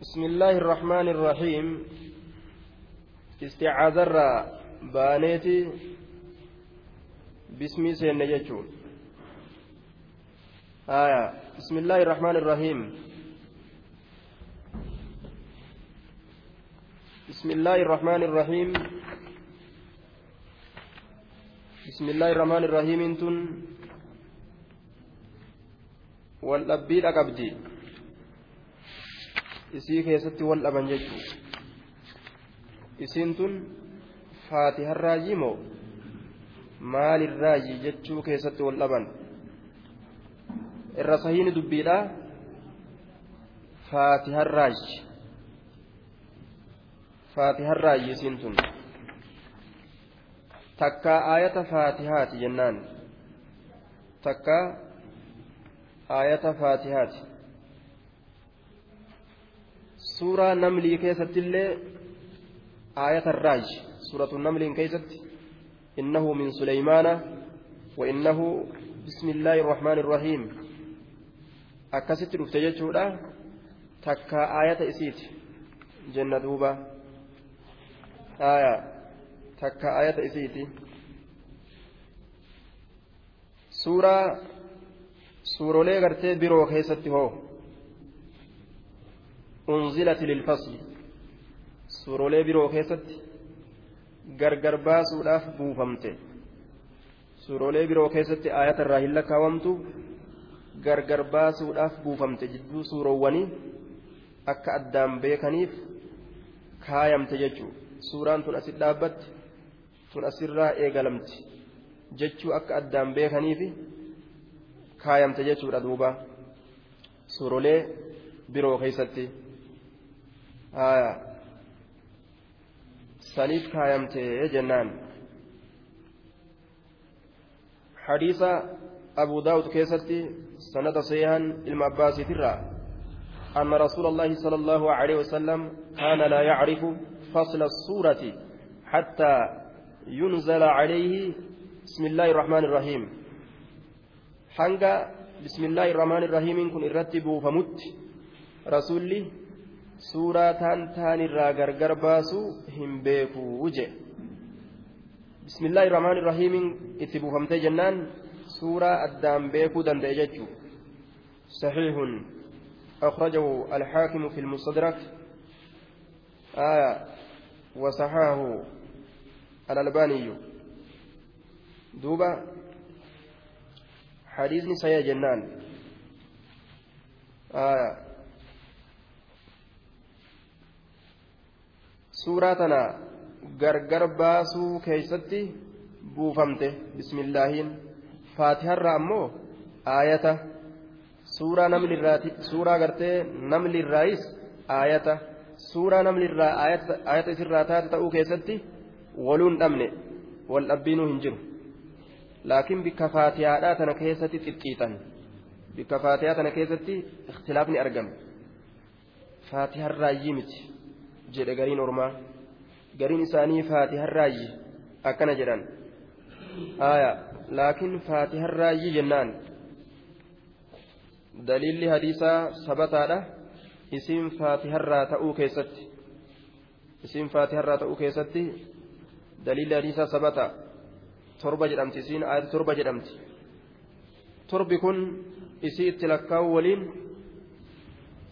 بسم الله الرحمن الرحيم. استعاذ بانيتي. باسمي سين يجون آية. بسم الله الرحمن الرحيم. بسم الله الرحمن الرحيم. بسم الله الرحمن الرحيم انتن. والأبيل أقبدي isii keessatti wal dhaban jechuu isiin tun faatiharraayi moo? Maalirraayi jechuu keessatti wal dhaban? Irra sahiini dubbiidha. Faatiharraayi faatiharraayi isiin tun. Takkaa aayata faatihaati jennaan. Takkaa aayata faatihaati suuraa namlii keessattillee aayata irraaj suuratu namliin keessatti innahu min suleymaana وإنه بسم الله الرحمن الرحيم akkasitti dhufte jechuudha takka aayata isiiti jenna duuba aya takka aayata isiiti suuraa suurolee gartee biroo keessatti hoo Unzilati lilfasli. Suurolee biroo keessatti gargar baasuudhaaf buufamte. Suurolee biroo keessatti aayata irraa hin lakkaawamtu gargar baasuudhaaf buufamte jidduu suuroowwanii akka addaan beekaniif kaayamte jechuu. Suuraan tun asit dhaabbatti tun asirraa eegalamti jechuu akka addaan beekaniif kaayamte jechuudha duuba. Suurolee biroo keessatti. سنيف كايمتي جنان؟ حديث أبو داود كيستي سند صيحا المعباس ترى أن رسول الله صلى الله عليه وسلم كان لا يعرف فصل السورة حتى ينزل عليه بسم الله الرحمن الرحيم. حنقا بسم الله الرحمن الرحيم كن الرتب فمت. رسولي suuraa taan taan irraa gargar baasuu hin beekuu je bismillaahi irrahmaan irrahiimiin itti buufamtee jennaan suuraa addaan beekuu danda'e jechuu صحيح أخرجه الحاكم في المستدرك آية وصححه الألباني دوبا حديث سيا جنان آية suuraa tana gargar baasuu keeysatti buufamte. Bismillaahiin. Faatiharraa ammoo aayata. Suuraa namlirraati suuraa gartee namlirraayis aayata. Suuraa namlirraa aayata isirraa taate ta'uu keessatti waluun dhabne wal dhabbiinuu hin jiru. Laakiin bikka faatihaadhaa tana keessatti xixxiixan. Bikka faatihaa tana keessatti ikhtilaafni argame faatiharraayyii miti jedhe gariin ormaa gariin isaanii faatiharraayyi akkana jedhan. Aya laakiin faatiharraayyi jennaan. Daliilli hadiisaa sabataadha isiin faatiharraa ta'uu keessatti. Isiin faatiharraa ta'uu keessatti daliilli hadiisaa sabata torba jedhamti isiin ayata torba jedhamti. Torbi kun isii itti lakkaa'u waliin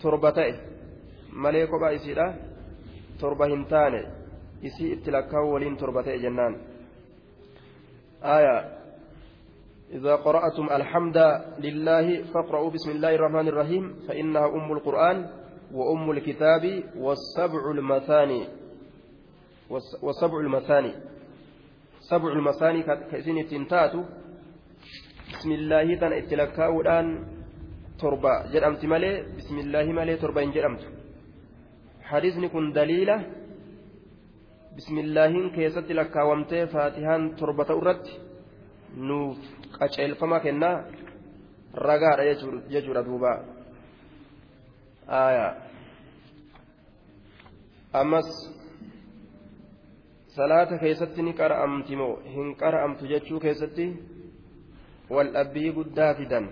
torba ta'e. Malee kophaa isiidha torba hin taane isii itti lakkaa'u waliin torba ta'e jennaan. إذا قرأتم الحمد لله فاقرأوا بسم الله الرحمن الرحيم فإنها أم القرآن وأم الكتاب والسبع المثاني والسبع المثاني سبع المثاني كإسين التنتات بسم الله تن اتلكاء الآن تربة جرمت ملي بسم الله ملي تربة جرمت hadiisni kun daliila bismillaahiin keessatti lakkaawamtee faatihaan torba ta'u irratti nuuf qaceelfama kennaa ragaadha jechuudha duuba ammas salaata keessatti ni qara'amti moo hin qara'amtu jechuu keessatti wal dhabbii guddaa fidan.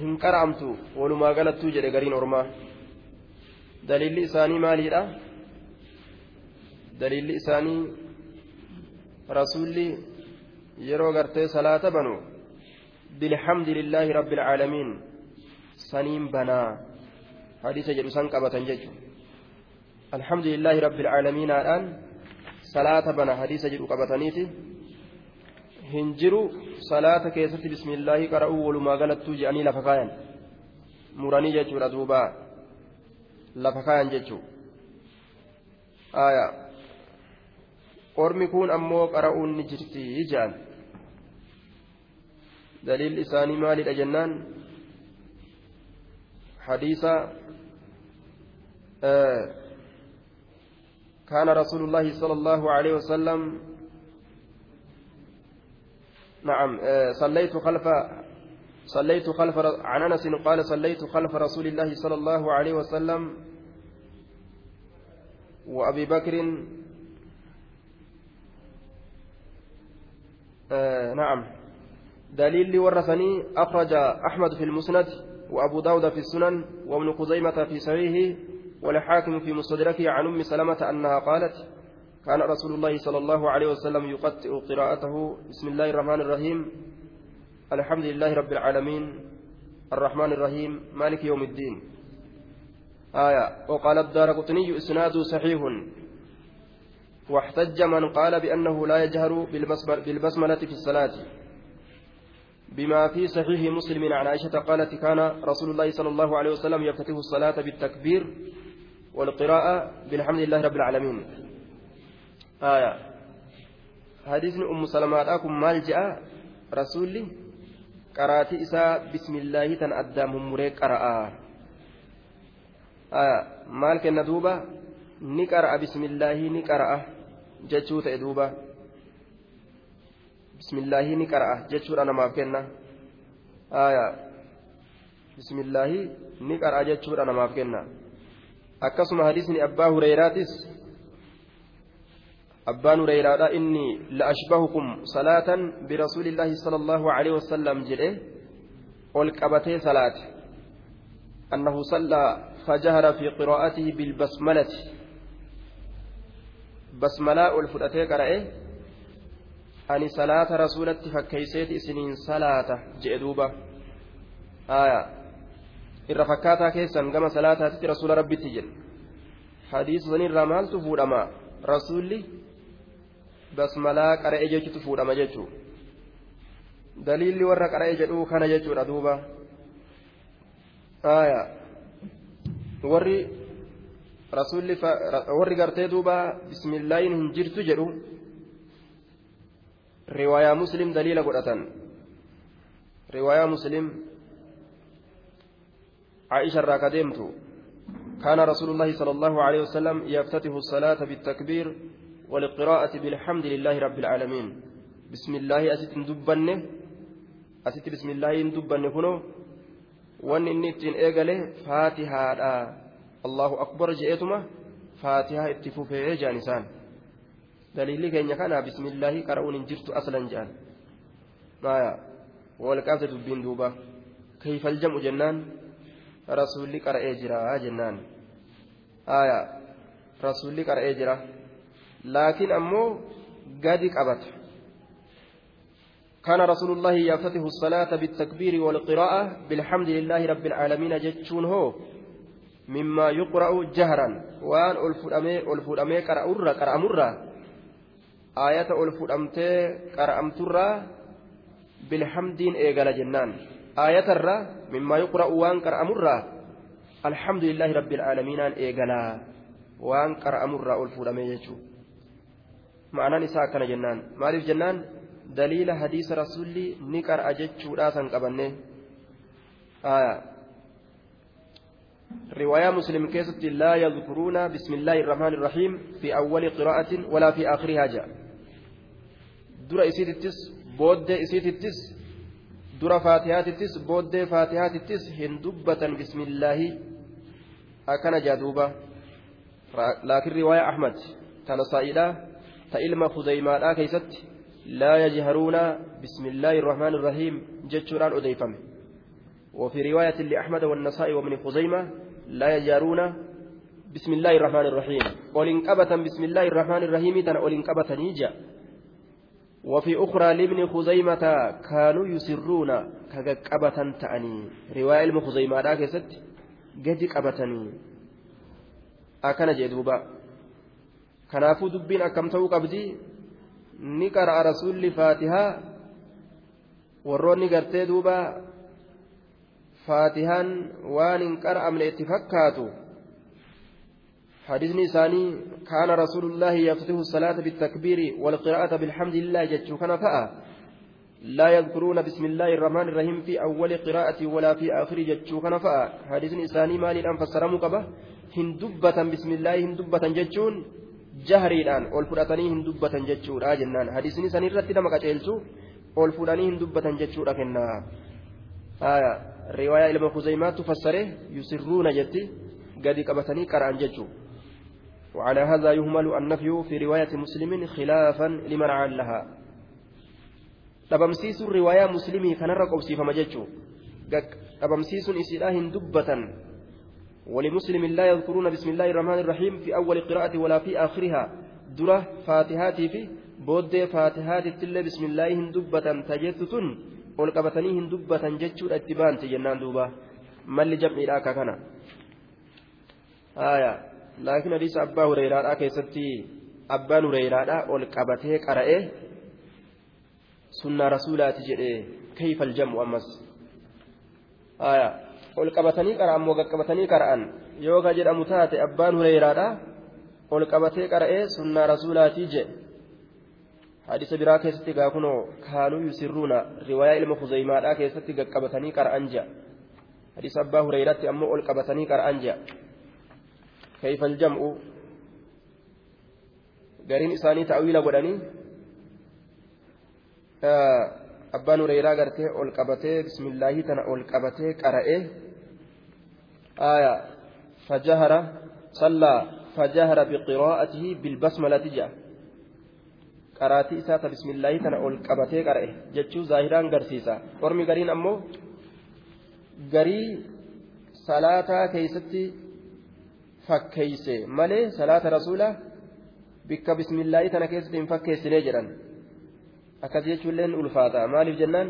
Hin qara'amtu walumaa galattuu jedhe gariin ormaa daliilli isaanii maaliidha daliilli isaanii rasuulli yeroo gartee salaata banu bilhamdi lillaahi rabbi alcaalamiin saniin banaa hadiisa jedhu san qabatan jechu alhamdu lillaahi rabbi alcaalamiinaadhaan salaata bana hadiisa jedhu qabataniiti hin jiru salaata keessatti bismillaahi qara'uu walumaa galattuu je'anii lafa kaayan muranii jechuudha duuba lafa kaayan jechuu aayaa ormi kun ammoo qara'uun ni jirti jaan daliil isaanii maalidha jennaan hadiisa كان رسول الله صلى الله عليه وسلم نعم صليت خلف صليت خلف عن أنس قال صليت خلف رسول الله صلى الله عليه وسلم وأبي بكر آه نعم. دليل ورثني أخرج أحمد في المسند وأبو داود في السنن وابن خزيمة في صحيحه والحاكم في مستدركه عن أم سلمة أنها قالت كان رسول الله صلى الله عليه وسلم يقطئ قراءته. بسم الله الرحمن الرحيم. الحمد لله رب العالمين. الرحمن الرحيم. مالك يوم الدين. آية. وقال الدار قطني إسناد صحيح. واحتج من قال بأنه لا يجهر بالبسملة في الصلاة. بما في صحيح مسلم عن عائشة قالت كان رسول الله صلى الله عليه وسلم يفتتح الصلاة بالتكبير والقراءة بالحمد لله رب العالمين. aya. Hadiisni ummu salamaadha kun maal je'a rasuulli qaraatii isaa bismillaahi tan addaan mummuree qara'a. Aya. Maal kenna duuba? Ni qara'a bismillaahi ni qara'a jechuu ta'e duuba. Bismillaahi ni qara'a jechuudha namaaf kenna. Aya. Bismillaahi ni qara'a jechuudha namaaf kenna. Akkasuma hadiisni abbaa hureyraatis inni la'ashbahukum salaatan birasuulillaahi sala allahu aleyhi wasalam jedhe ol qabatee salaate annahu sallaa fajahara fi qiraa'atihi bilbasmalati basmalaa ol fudhatee qara'e ani salaata rasuulatti fakkeeyseeti isiniin salaata jedhe duuba aya irra fakkaataa keessan gama salaataatitti rasuula rabbitti jedhe hadiisa sanirraa maaltu fuudhama rasuulli basmalaa qara'e jechutu fuudhama jechuu daliilli warra qara'e jedhuu kana jechuudha duuba warri rasuulli warri gartee duuba bismillaahin hin jirtu jedhu riwaayaa muslim daliila godhatan riwaayaa muslim عائشة راكدمت كان رسول الله صلى الله عليه وسلم يفتتح الصلاة بالتكبير والقراءة بالحمد لله رب العالمين بسم الله أسيت دبنه أسيت بسم الله دبنه كنو وان النتين إيقاله فاتحة allahu akbar je'eetuma faatihaa itti fufee jaan isaan daliilli keenya kana bismillaahi qara'uun hin jirtu aslan jaan maya walqaabte dubbiin duuba kayfal jam'u jennaan rasuulli qara'ee jira jennaan aya rasuulli qara'ee jira laakiin ammoo gadi qabata كان رسول الله يفتتح الصلاة بالتكبير والقراءة بالحمد لله رب العالمين جتشون هو مما يقرأ جهرا. وأن ألفدامي ألفدامي قرأمرة قرأمرة آية ألفدامتي قرأمترة بالحمد إيقال جنان. آية الرا مما يقرأ وأن قرأمرة الحمد لله رب العالمين إيقالا. وأن قرأمرة ألفدامي يجو معنى نساء كان جنان مالف جنان دليل حديث رسولي نقرأ جتشو راسا قبنه آية رواية مسلم كيست لا يذكرون بسم الله الرحمن الرحيم في أول قراءة ولا في آخرها جاء در إسيت التس بود إسيت التس در فاتحات التس بود فاتحات التس هندبة بسم الله أكن جادوبة لكن تإلما خزيمان كيست لا يجهرون بسم الله الرحمن الرحيم جتشوران أديفمه وفي رواية لأحمد والنسائي وابن خزيمة لا يجارون بسم الله الرحمن الرحيم ولنكبة بسم الله الرحمن الرحيم تنا ولنكبة نيجا وفي أخرى لابن خزيمة كانوا يسرون كقبة تأني رواية ابن خزيمة ذاك ست قد قبتني أكن جدوبا كنافو دبين أكم تو قبدي نقرأ رسول فاتحة warroonni gartee duuba faatihaan waan hin qara'amne itti fakkaatu. حديثني ثاني كان رسول الله يفتح الصلاة بالتكبير والقراءة بالحمد لله جتشو كان لا يذكرون بسم الله الرحمن الرحيم في أول قراءة ولا في آخر جتشو كان فأى حديثني مالي الآن فسر مقبة هندبة بسم الله هندبة جتشون جهريدhaan ol fudhatanii hin dubbatan jechuudha jennaan hadiisni san irratti nama qaceelchu ol fudhanii hin dubbatan jechuudha kennaa riwaayaa ilma kuzeymaattu fassare yusirruuna jetti gadi qabatanii qara'an jechuudha وعلى هذا يهمل النفي في رواية مسلم خلافا لمن علها dhabamsiisun riwaayaa muslimii kanarra qobsiifama jechuu dhabamsiisun isiidhaa hin ولمسلم لا يذكرون بسم الله الرحمن الرحيم في أول قراءة ولا في آخرها. درة فاتحاتي في بود فاتحاتي تلا بسم الله هندبة تجتتن. والقبتني هندبة جتشور اتبان تجنان دوبا. مال جمع إلاكا كان. آية. لكن حديث أبا هريرة كيستي. أبا هريرة والقبته قرأه. سنة رسولات جئه. كيف الجمع أمس؟ آية. Ol qabatanii qara'an moo qaqqabatanii qara'an yoo ka jedhamu taate abbaan hureyraadha ol qabatee qara'ee sunnaa rasuulaatii jedhe hadisa biraa keessatti gaa kunoo kaanuu yusirruuna riwaayaa ilma kuzeymaadhaa keessatti qaqqabatanii qara'an jedha hadisa abbaa hureyratti ammoo ol qabatanii qara'an jedha كيف الجمع قرين إساني تأويل godhanii abbaan hureyraa gartee ol qabatee bismillaahii tana ol qabatee qara'ee آية فجهر صلى فجهر بقراءته بالبسملة جاء قراتي إساءة بسم الله تنا أول قبتي قرأه جتشو ظاهران قرسيسا ورمي قرين أمو قري صلاة كيستي فكيسي مالي صلاة رسولة بك بسم الله تنا كيستي فكيسي نجرا أكاد يجو لين ألفاتا مالي جنان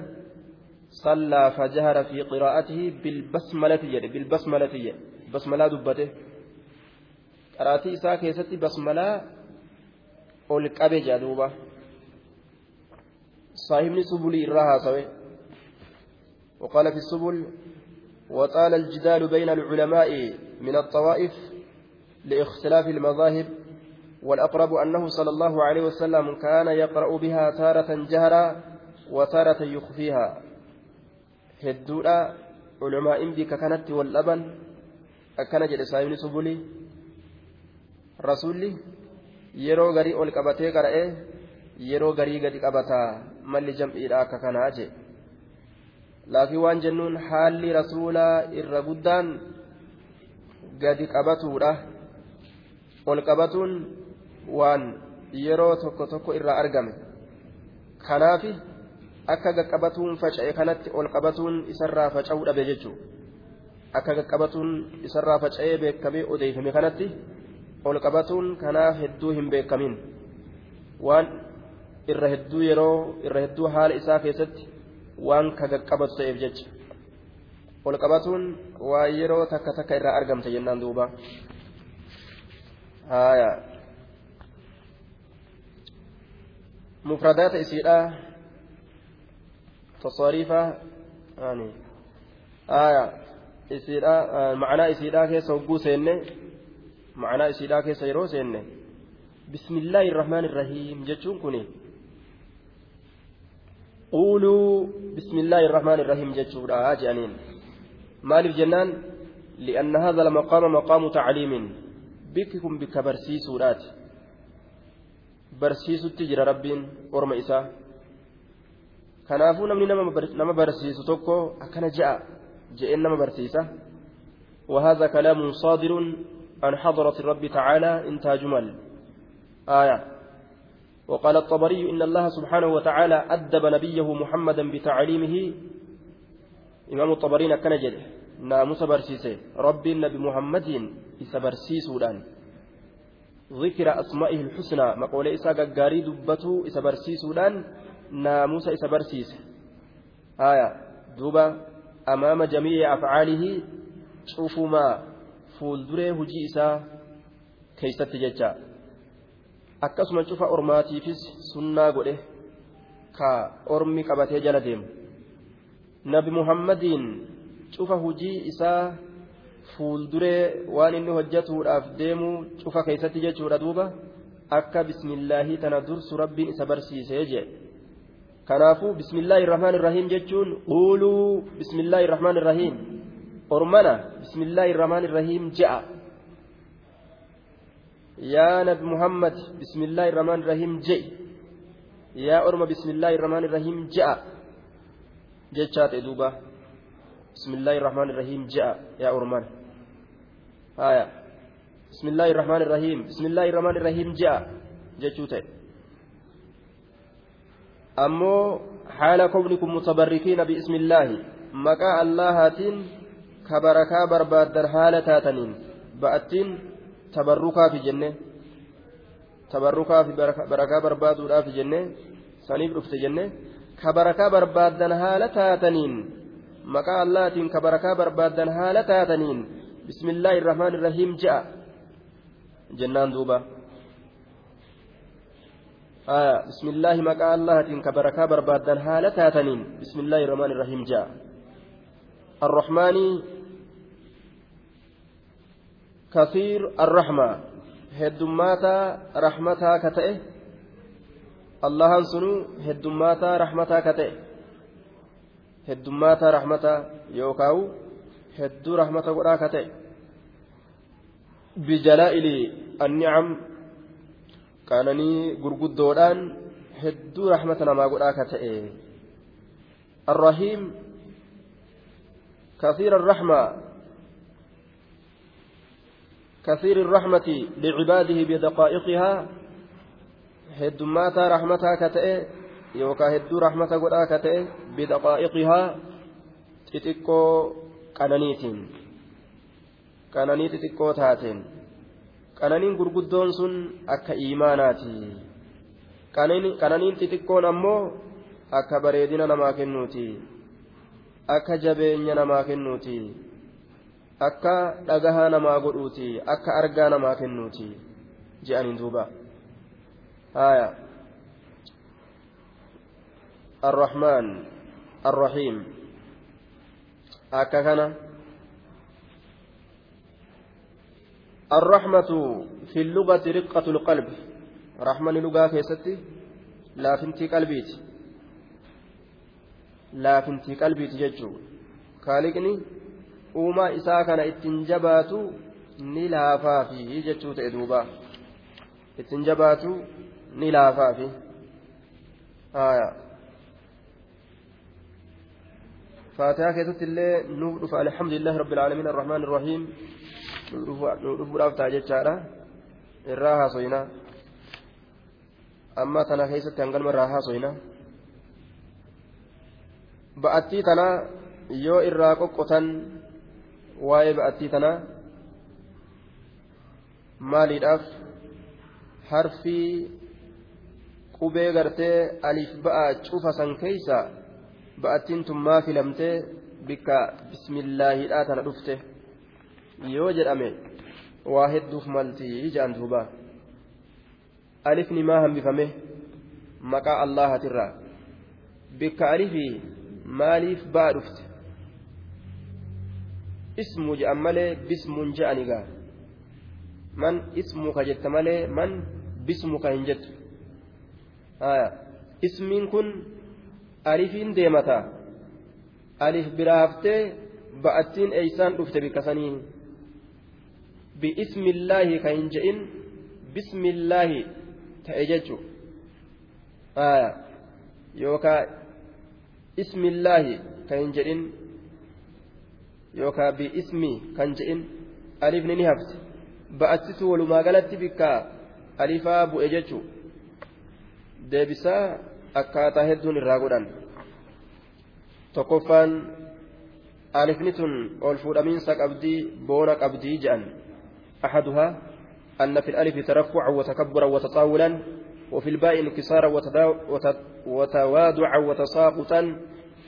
صلى فجهر في قراءته بالبسملة يد بالبسملة يد. بسملة دبته. قراتي إساء كيستي بسملة والكابي جادوبة صاحبني سبلي إراها سوي. وقال في السبل وطال الجدال بين العلماء من الطوائف لاختلاف المذاهب والأقرب أنه صلى الله عليه وسلم كان يقرأ بها تارة جهرا وتارة يخفيها. Hedduudha culumaa'iin bika kanatti wal dhaban akkana jedhe saayibni subulii rasuulli yeroo garii ol qabatee qara'ee yeroo garii gadi qabataa malli jam'iidha akka kanaa jee laakiin waan jennuun haalli rasuulaa irra guddaan gadi qabatuudha ol qabatuun waan yeroo tokko tokko irraa argame kanaafi akka gaqqabatuun faca'e kanatti ol qabatuun isarraa faca'uu dhabe jechuudha akka gaqqabatuun isarraa faca'ee beekamee odeeffame kanatti ol qabatuun kanaaf hedduu hin beekamin. Waan irra hedduu yeroo irra hedduu haala isaa keessatti waan ka gaqqabatu ta'eef jecha. Ol qabatuun waan yeroo takka takka irraa argamte jennaan duuba. Haaya. Mufradaata isiidhaa تصاريفة يعني آية إسيرا معنى إسيرا كيس وقو سينة معنى إسيرا كيس يرو سينة. بسم الله الرحمن الرحيم جتشون كوني. قولوا بسم الله الرحمن الرحيم جتشون آه جانين. مالف جنان؟ لأن هذا المقام مقام تعليم. بككم بك برسيسورات برسيسو تجرى ربين ورم إساه kanaafuu namni nama barsiisu tokko akkana je'a je'een nama barsiisa وهذا كلام صادر عن حضرة الرب تعالى انتهى جمل آية وقال الطبري إن الله سبحانه وتعالى أدب نبيه محمدا بتعليمه xabariin akkana jedhe naamusa barsiise rabbiin nabi muhammadiin isa barsiisuudhaan ذكر أسمائه الحسنى مقولة إسا غاري دبتو إسا برسيسودان ناموس إسا برسيس آية دوبا أمام جميع أفعاله شوفوا ما fuulduree hujii isaa keeysatti jecha akkasuma cufa ormaatiifis sunnaa godhe ka ormi qabatee jala deemu nabi muhammadiin cufa hujii isaa fuulduree waan inni hojjatuudhaaf deemu cufa keeysatti jechuudha duuba akka bismillaahii tana dursu rabbiin isa barsiisee jee kanaafuu bismillaahi irrahmaan irrahiim jechuun quuluu bismillaahi irrahmaan irrahiim ormana bismillaahi irrahmaan irrahiim je'a yaa nabi muhammad bismillaahi irrahmaan irrahiim je'i yaa orma bismillaahi irrahmaan irrahiim je'a jechaa ta'e duuba bismillaahi irrahmaan irrahiim je'a yaa ormana haya bismillaahi irrahmaan irrahiim bismillaahi irrahmaan irrahiim je'a jechuu ta'e ammoo haala kownikum mutabarrikiina biismillaahi maqaa allahaatiin ka barakaa barbaaddan haala taataniin ba'attiin tabarrukaafi jenne tabarrukaafi barakaa barbaaduudhaafi jenne saniif dhufte jenne ka barakaa barbaaddan haala taataniin maqaa allahaatiin ka barakaa barbaaddan haala taataniin bismillaahi irrahmaan irrahiim je'a jennaan duuba بسم الله مقال الله تنك بركة بربادا حالة تاتنين. بسم الله الرحمن الرحيم. جاء. الرحمن كثير الرحمة. هدماتا رحمتا كتئه الله سنو هدماتا رحمتا كتئه هدماتا رحمتا يوكاو. هدو رحمتا قدا كتئه بجلائل النعم قانني غرغدودان هدو رحمتا نما قدا كتئه الرحيم كثير الرحمة كثير الرحمة لعباده بدقائقها هدماتا رحمتا كتئ يوكا هدو رحمتا قدا كتئ بدقائقها تتكو قنانيتين قناني تتكو تاتين qananiin gurguddoon sun akka iimaanaati qananiin xixiqqoon ammoo akka bareedina namaa kennuuti akka jabeenya namaa kennuuti akka dhagahaa namaa godhuuti akka argaa namaa kennuuti je'aniin duuba haya الرحمن الرحيم akka kana الرحمة في اللغة رقة القلب. رحمن لغة كيستي؟ لا فنتي قلبيتي. لا فنتي ججو. uumaa isaa kana ittiin jabaatu ni laafaafi jechuu ta'e duuba ittiin jabaatu ni laafaafi فاتحة كيست اللي نوف الحمد لله رب العالمين الرحمن الرحيم. dhudhufuudhaaf ta'a jechaadha. Irraa haasoyna amma tana keessatti hangalma irraa haasoyna ba'attii tana yoo irraa qoqqotan waa'ee ba'attii tana maaliidhaaf? Harfii qubee gartee aliif ba'a cufa san keeysa ba'attiin tun maa filamtee bikka bismillaahiidhaa tana dhufte yoo jedhame waa hedduuf maltii ja'an duuba alifni maa hambifame maqaa allahatirraa bikka alifii maaliif ba'a dhufte ismu je'an malee bismuun je'ani gaa man ismuka jetta malee man bismuka hin jettu ismiin kun alifiin deemata alif biraa haftee ba'attiin eeysaan dhufte bikkasanii bi'ismillaahi ka hin je'in bismillaahi ta'e jechu. Yookaa ismillaahi ka hin jedhin yookaan bi'ismi kan je'in alifni ni hafte ba'achisu walumaa galatti bikka alifaa bu'e jechuu deebisaa akkaataa hedduun irraa godhan. Tokkoffaan alifni tun ol fuudhamiinsa qabdii boona qabdii jedhan أحدها أن في الألف ترفعا وتكبرا وتطاولا وفي الباء انكسارا وتوادعا وتساقطا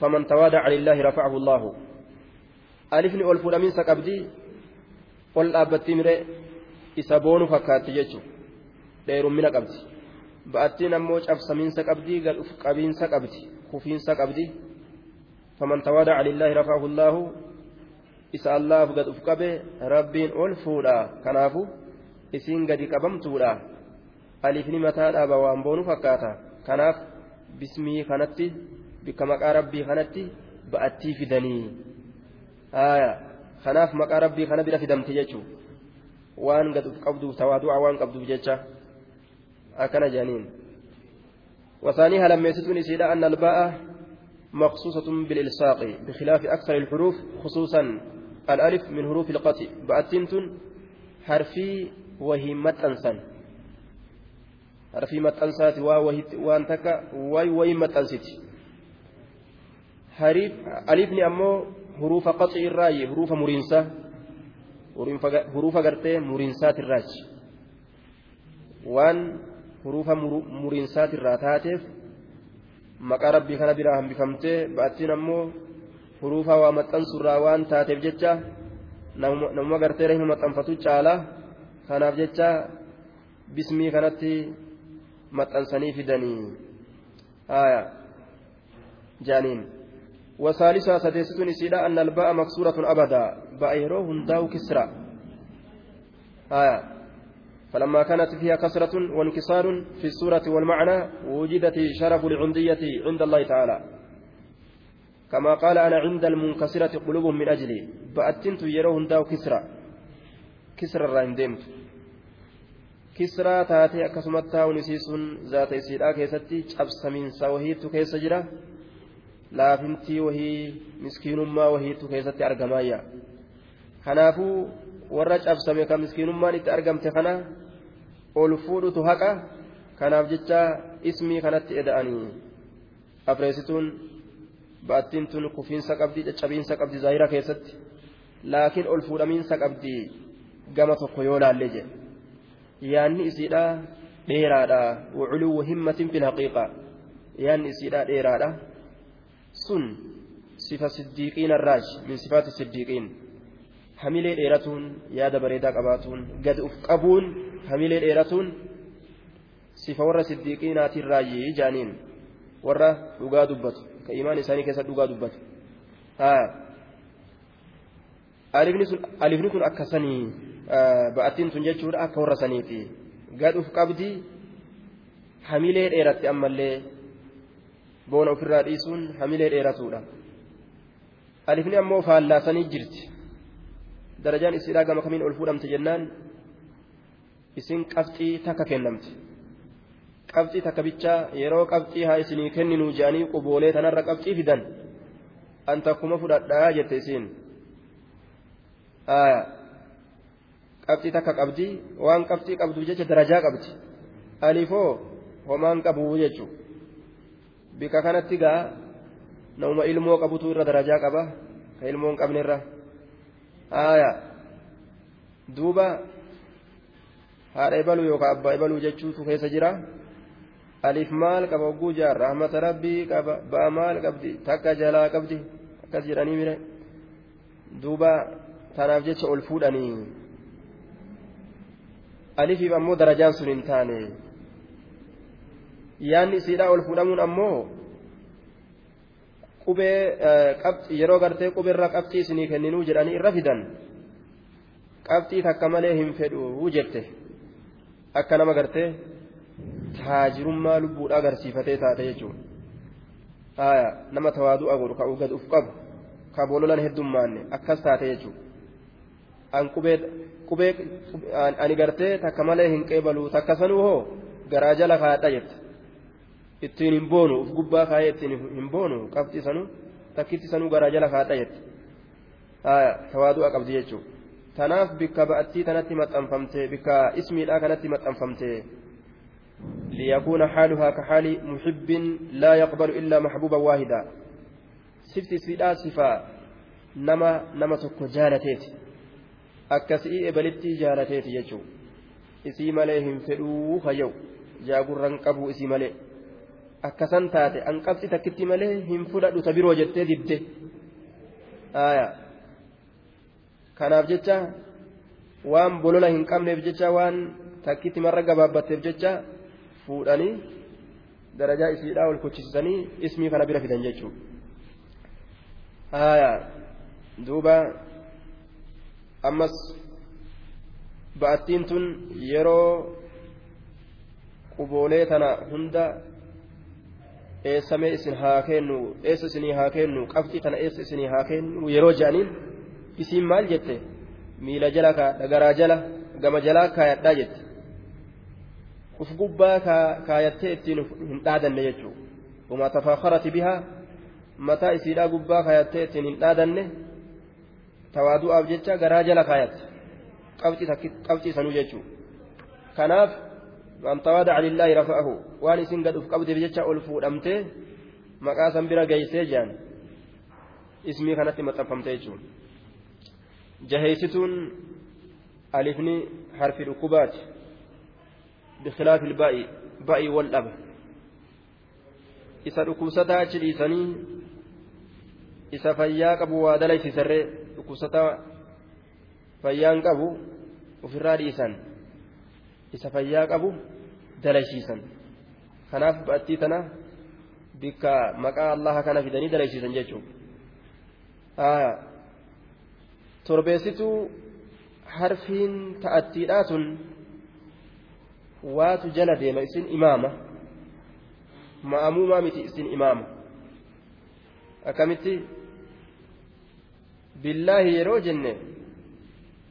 فمن توادع لله رفعه الله. ألفني أول فلامين سكبدي قل أبتي مري إسابون فكاتي يجو دير من قبدي بأتين أموج أفسمين سكبدي قال أفقابين سكبدي خفين سكبدي فمن توادع لله رفعه الله isa allaaf gad uf qabe rabbiin ol fuudha kanaafu isiin gadi qabamtuudha alifni mataa dhaaba waan boonu fakkaata kanaaf bismii kanatti bikka maqaa rabbii kanatti ba'attii fidanii haaya kanaaf maqaa rabbii kana bira fidamte jechuun waan gad uf qabduuf tawaadu'a waan qabduuf jecha akkana jedhaniin wasaanii halammeessituun isiidha anna albaa'a مخصوصة بالإلصاق بخلاف أكثر الحروف خصوصا الألف من حروف القطع بأتنت حرفي وهي متأنسا حرفي متأنسات وان تكا واي واي متأنسيت حريف ألفني أمو حروف قطع الراي حروف مرينسة حروف قرتي مرينسات الراج وان حروف مرينسات الراتاتف maqaa rabbii kana biraa hambifamtee ba'attiin ammoo huruufa waa maxxansurraa waan taateef jecha namuma gartee rahima maxxanfatu caala kanaaf jecha bismii kanatti maxxansanii fidanii haya jaaniin وثالثها سديستون سيدا أن الباء مكسورة أبدا باء يروه هنداو كسرى آية فلما كانت فيها كسرة وانكسار في السورة والمعنى وجدت شرف العندية عند الله تعالى كما قال أنا عند المنكسرة قلوبهم من أجلي بأتنت يروهن داو كسرى كسرى ديمت كسرى تاتي أكسمت تاون سيسون ذات سيدا كيستي شبس من سوهيت كيس جرا laafintii wahii miskiinummaa wahiitu keessatti argamaayya kanaafuu warra cabsame ka miskiinummaan itti argamte kana ol fuudhutu haqa kanaaf jecha ismii kanatti eda'anii afreessituun ba'attiin tun kufiinsa qabdii caccabiinsa qabdi zaahira keessatti. Laakiin ol fuudhamiinsa qabdi gama tokko yoo laalle jedhe yaanni isiidha dheeraadha. Waculuu himmatin fil haqiiqa yaanni isiidha dheeraadha. Sun sifa siddiiqiin arraaj min sifaati siddiiqiin. Hamilee dheeratuun yaada bareedaa qabaatuun gad uf qabuun hamilee dheeratuun sifa warra siddiiqiinaatiin raayyii jaaniin. Warra dhugaa dubbatu ka imaan isaanii keessa dhugaa dubbatu alifni kun akka sanii ba'attiin tun jechuudha akka warra saniiti. Gad uf qabdi hamilee dheeratti ammallee boona ofirraa dhiisuun hamilee dheeratuudha. Alifni ammoo faallaasanii jirti. Darajaan isiidhaa gama kamiin ol fuudhamte jennaan? Isin qabxii takka kennamte qabxii takka bichaa yeroo qabxii haa isinii kenninuu jedhanii quboolee tanarra qabxii fidan. An takkuma fudhadhaa jette isiin qabxii takka qabdi waan qabxii qabduuf jecha darajaa qabdi alifoo homaan qabuu jechuudha bika kanatti gaa namuma ilmoo qabutu irra darajaa qaba ka ilmoo hin qabnerra duuba haadha ibaluu yookaan abbaa ibaluu jechuutu keessa jira aliif maal qaba hogguu jaar rahmata rabbii qaba ba'a maal qabdi takka jalaa qabdi akkas jedhanii mire duuba tanaaf jecha ol fuudhanii alifiif ammoo darajaan sun hin taane yaanni isiidhaa ol fuudhamuun ammoo qubee yeroo gartee qubeerra qabxii isinii kenninuu jedhanii irra fidan qabxii takka malee hin fedhu jette akka nama gartee taajirummaa lubbuudha agarsiifatee taate jechuudha. Nama tawaadu'a godhu ka gad uf qabu ka boololan heddummaanne akkas taate jechuudha. Qubee ani gartee takka malee hin qeebalu takka sanuu hoo? Garaa jala kaadha jette. Ittiin hin boonu uf gubbaa kaayee ittiin hin boonu qabxii sanuu takkitti sanuu garaa jala kaadha jette. Tawaadu'a qabdi jechuudha. Tanaaf bikka ba'attii tanatti maxxanfamte bikka ismiidhaa kanatti maxxanfamte ليكون حالها كحال محب لا يقبل إلا محبوبا واحدا سفت سفيدا صفا nama nama tokko jaalateeti akkasii ebalitti jaalateeti jechuun isii malee hin fedhuu hayyau jaagurran qabuu isii malee akkasan taate an qabxi takkitti malee hin fudhadhu ta biroo jettee dibde kanaaf jecha waan bolola hin qabneef jecha waan takkitti marra gabaabbatteef jecha fuudhanii darajaa isiidhaa ol kuchisiisanii ismii kana bira fidan jechuudha. Duuba ammas ba'attiin tun yeroo quboolee tana hunda eessamee isin haa kennu eessa isinii haa kennu qabxii tana eessa isinii haa kennu yeroo je'aniin isiin maal jette? Miila jala kaadha garaa jala gama jalaa kaayadhaa jette uf gubbaa kaayattee ittiin hin dhaadanne jechuudha. Uma tafaakarati bihaa mataa isiidhaa gubbaa kaayattee ittiin hin dhaadanne tawaadu'aaf jecha garaa jala kaayatte qabxii sanuu jechuudha. Kanaaf waan tawaada calillaahi rafa'ahu waan isin gad uf qabdeef jecha ol fuudhamtee maqaa san bira geessee jedhan ismii kanatti maxxanfamte jechuudha. Jaheessituun alifni harfi dhukkubaati. بخلاف الباء باء والأب isa dhukkubsataa achi dhiisanii isa fayyaa qabu waa dalaysisarree dhukkubsataa fayyaan qabu ofirraa dhiisan isa fayyaa qabu dalaysiisan kanaaf ba'attii tana bikka maqaa allaha kana fidanii dalaysiisan jechuudha torbeessituu harfiin ta'attiidhaa tun waatu jala deema isin imaama ma'amuumaa miti isin imaama akkamitti billaahi yeroo jenne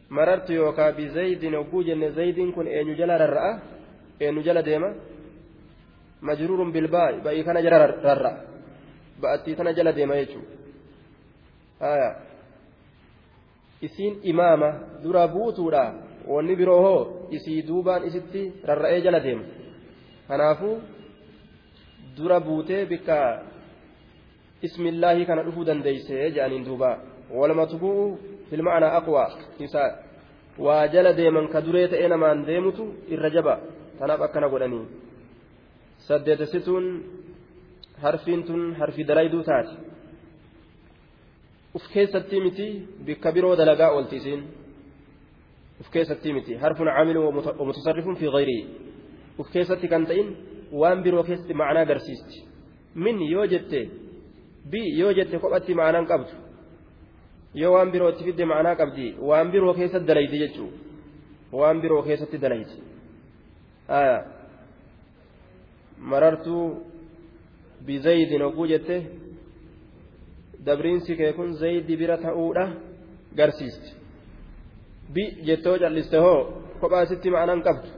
marartu yookaa bizaydin hogguu jenne zaydiin kun eenyu jala rarra'a eenyu jala deema majruurun bilbaa'i ba'ii kana jala rarra'a ba'attii tana jala deema jechuudha isiin imaama dura buutuudha wanni biroo hoo isii duubaan isitti rarra'ee jala deema. Kanaafuu dura buutee bikka ismillaahi kana dhufuu dandeeyse jedhaniin duuba. Walumatu bu'u filma'anaa aqwaa isa waa jala deeman ka duree ta'ee namaan deemutu irra jaba. Tanaaf akkana godhanii. Saddeetessituun harfiin tun harfi dalayduu taate uf keessatti miti bikka biroo dalagaa oolti ta'in waan biroo keessatti ma'anaa agarsiisti min yoo jette bi yoo jette kophatti ma'anaan qabdu yoo waan biroo itti fidde ma'anaa qabdi waan biroo keessatti dalaydi jechuudha waan biroo keessatti dalaydi marartuu bizaydin hogguu jette dabriinsi kee kun zaydi bira ta'uudha garsiisti bi jettoo calliste hoo kophaa sitti ma'anaan qabdu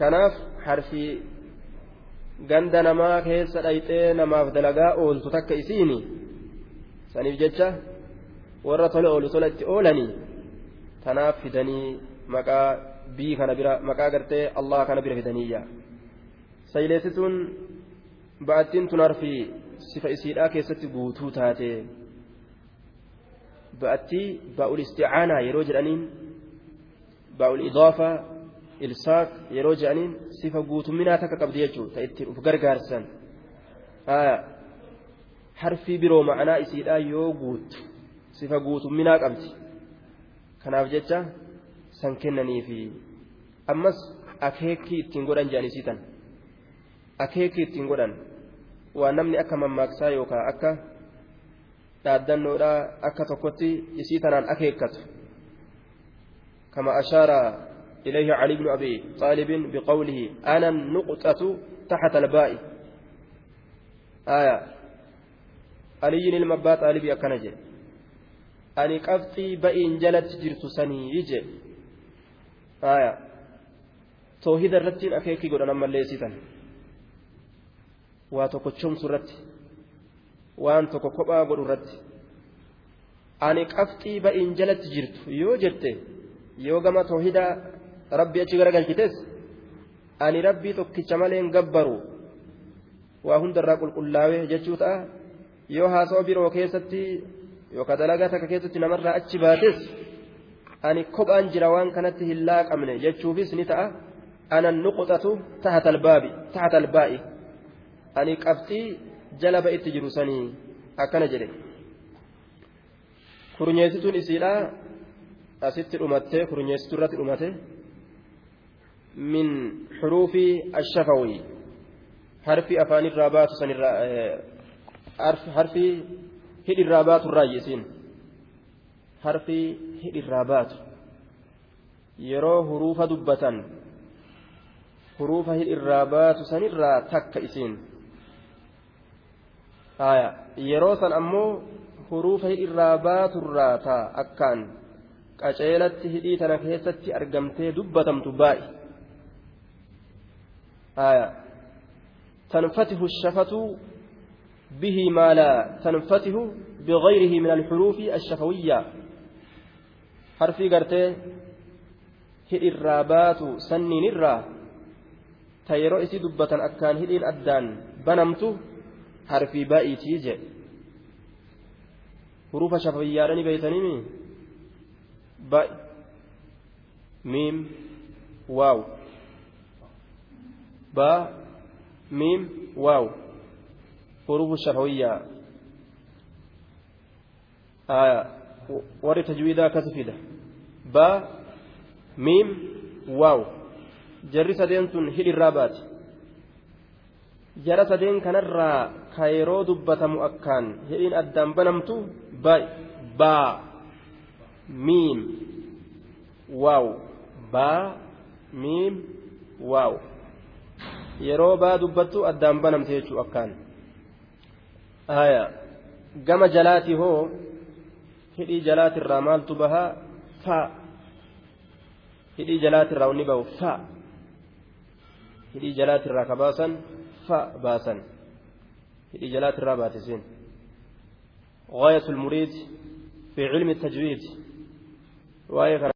kanaaf harfii ganda namaa keessa dhayxee namaaf dalagaa ooltu takka isiini saniif jecha warra tole oolu tola itti oolanii tanaaf fidanii maqaa bii kana bira maqaa gartee allah kana bira fidaniyya sayleessituun ba'attiin tun harfii sifa isiidhaa keessatti guutuu taate ba'attii baa'ul isticaanaa yeroo jedhaniin baa'ul idaafaa ilsaaq yeroo jedhaniin sifa guutumminaa takka qabdi jechuudha ittiin uf gargaarsan. Harfii biroo ma'anaa isiidhaa yoo guuttu sifa guutumminaa qabdi. Kanaaf jecha san kennaniifi ammas akeekii ittiin godhan jedhanii tan akeekii ittiin godhan. Waan namni akka mammaaksaa yookaan akka dhaaddannoodha akka tokkotti isii tanaan akeekkatu. Kama ashaara ilayhi cali bnu abi xaalibin biqawlihi ana nuqxatu taxata albaa'i. Aya aliyyin ilma abbaa xaalibii akkana jedhe ani qabxii ba'iin jalatti jirtu sanii jedhe aya toohida irrattiin akeekii godhan ammallee isiitan waa tokko chomsu irratti. Waan tokko kophaa godhu irratti. Ani qabxii ba'in jalatti jirtu yoo jette yoo gama toohidaa rabbi achi garagalchites ani rabbii tokkicha malee hin gabbaru waa hundarraa qulqullaawee jechuu ta'a. Yoo haasawaa biroo keessatti yookaan dalagaa takka keessatti namarraa achi baates ani kophaan jira waan kanatti hin laaqamne jechuufis ni ta'a. Anan nuqxatu tahata albaabi tahata albaa'i ani qabxii jala ba'itti jiru sanii akkana jedhe. Kurnyeessituun isiidhaa asitti dhumattee kurnyeessituu irratti dhumate. Min xuruufi ashafawii harfi afaanirraa baatu sanirraa harfi hidhirraa baatu irraa isiin harfi hidhirraa baatu. Yeroo huruufa dubbatan huruufa hidhirraa baatu sanirraa takka isiin yeroo san ammoo huruufa hidhirraa baaturraa taa akkaan qaceelatti hidhii tana keessatti argamtee dubbatamtu baay'e تنفتح الشفة به ما لا تنفتح بغيره من الحروف الشفوية حرفي قرتي هئ الرابات سنين الرا تيرو إسي دبة أكان هئ الأدان بنمت حرفي بائي تيجي حروف شفوية رني بيتنمي باء ميم واو باء ميم واو حروف الشفوية آية وري تجويدا كسفيدة باء ميم واو جري سدينتون هل الرابات jara sadeen kanarraa ka yeroo dubbatamu akkaan hidhiin addaan banamtu baa miim waaw. Baa miim waaw. Yeroo baa dubbattu addaan banamte jechuu akkaan. Haya gama jalaati hoo hidhii jalaatirraa maaltu bahaa fa. Hidhii jalaatirraa wanni bahu fa. Hidhii jalaatirraa ka baasan? Fa baasan hidhii jalaatirraa baatisiin غاية المريد في علم التجويد. وآية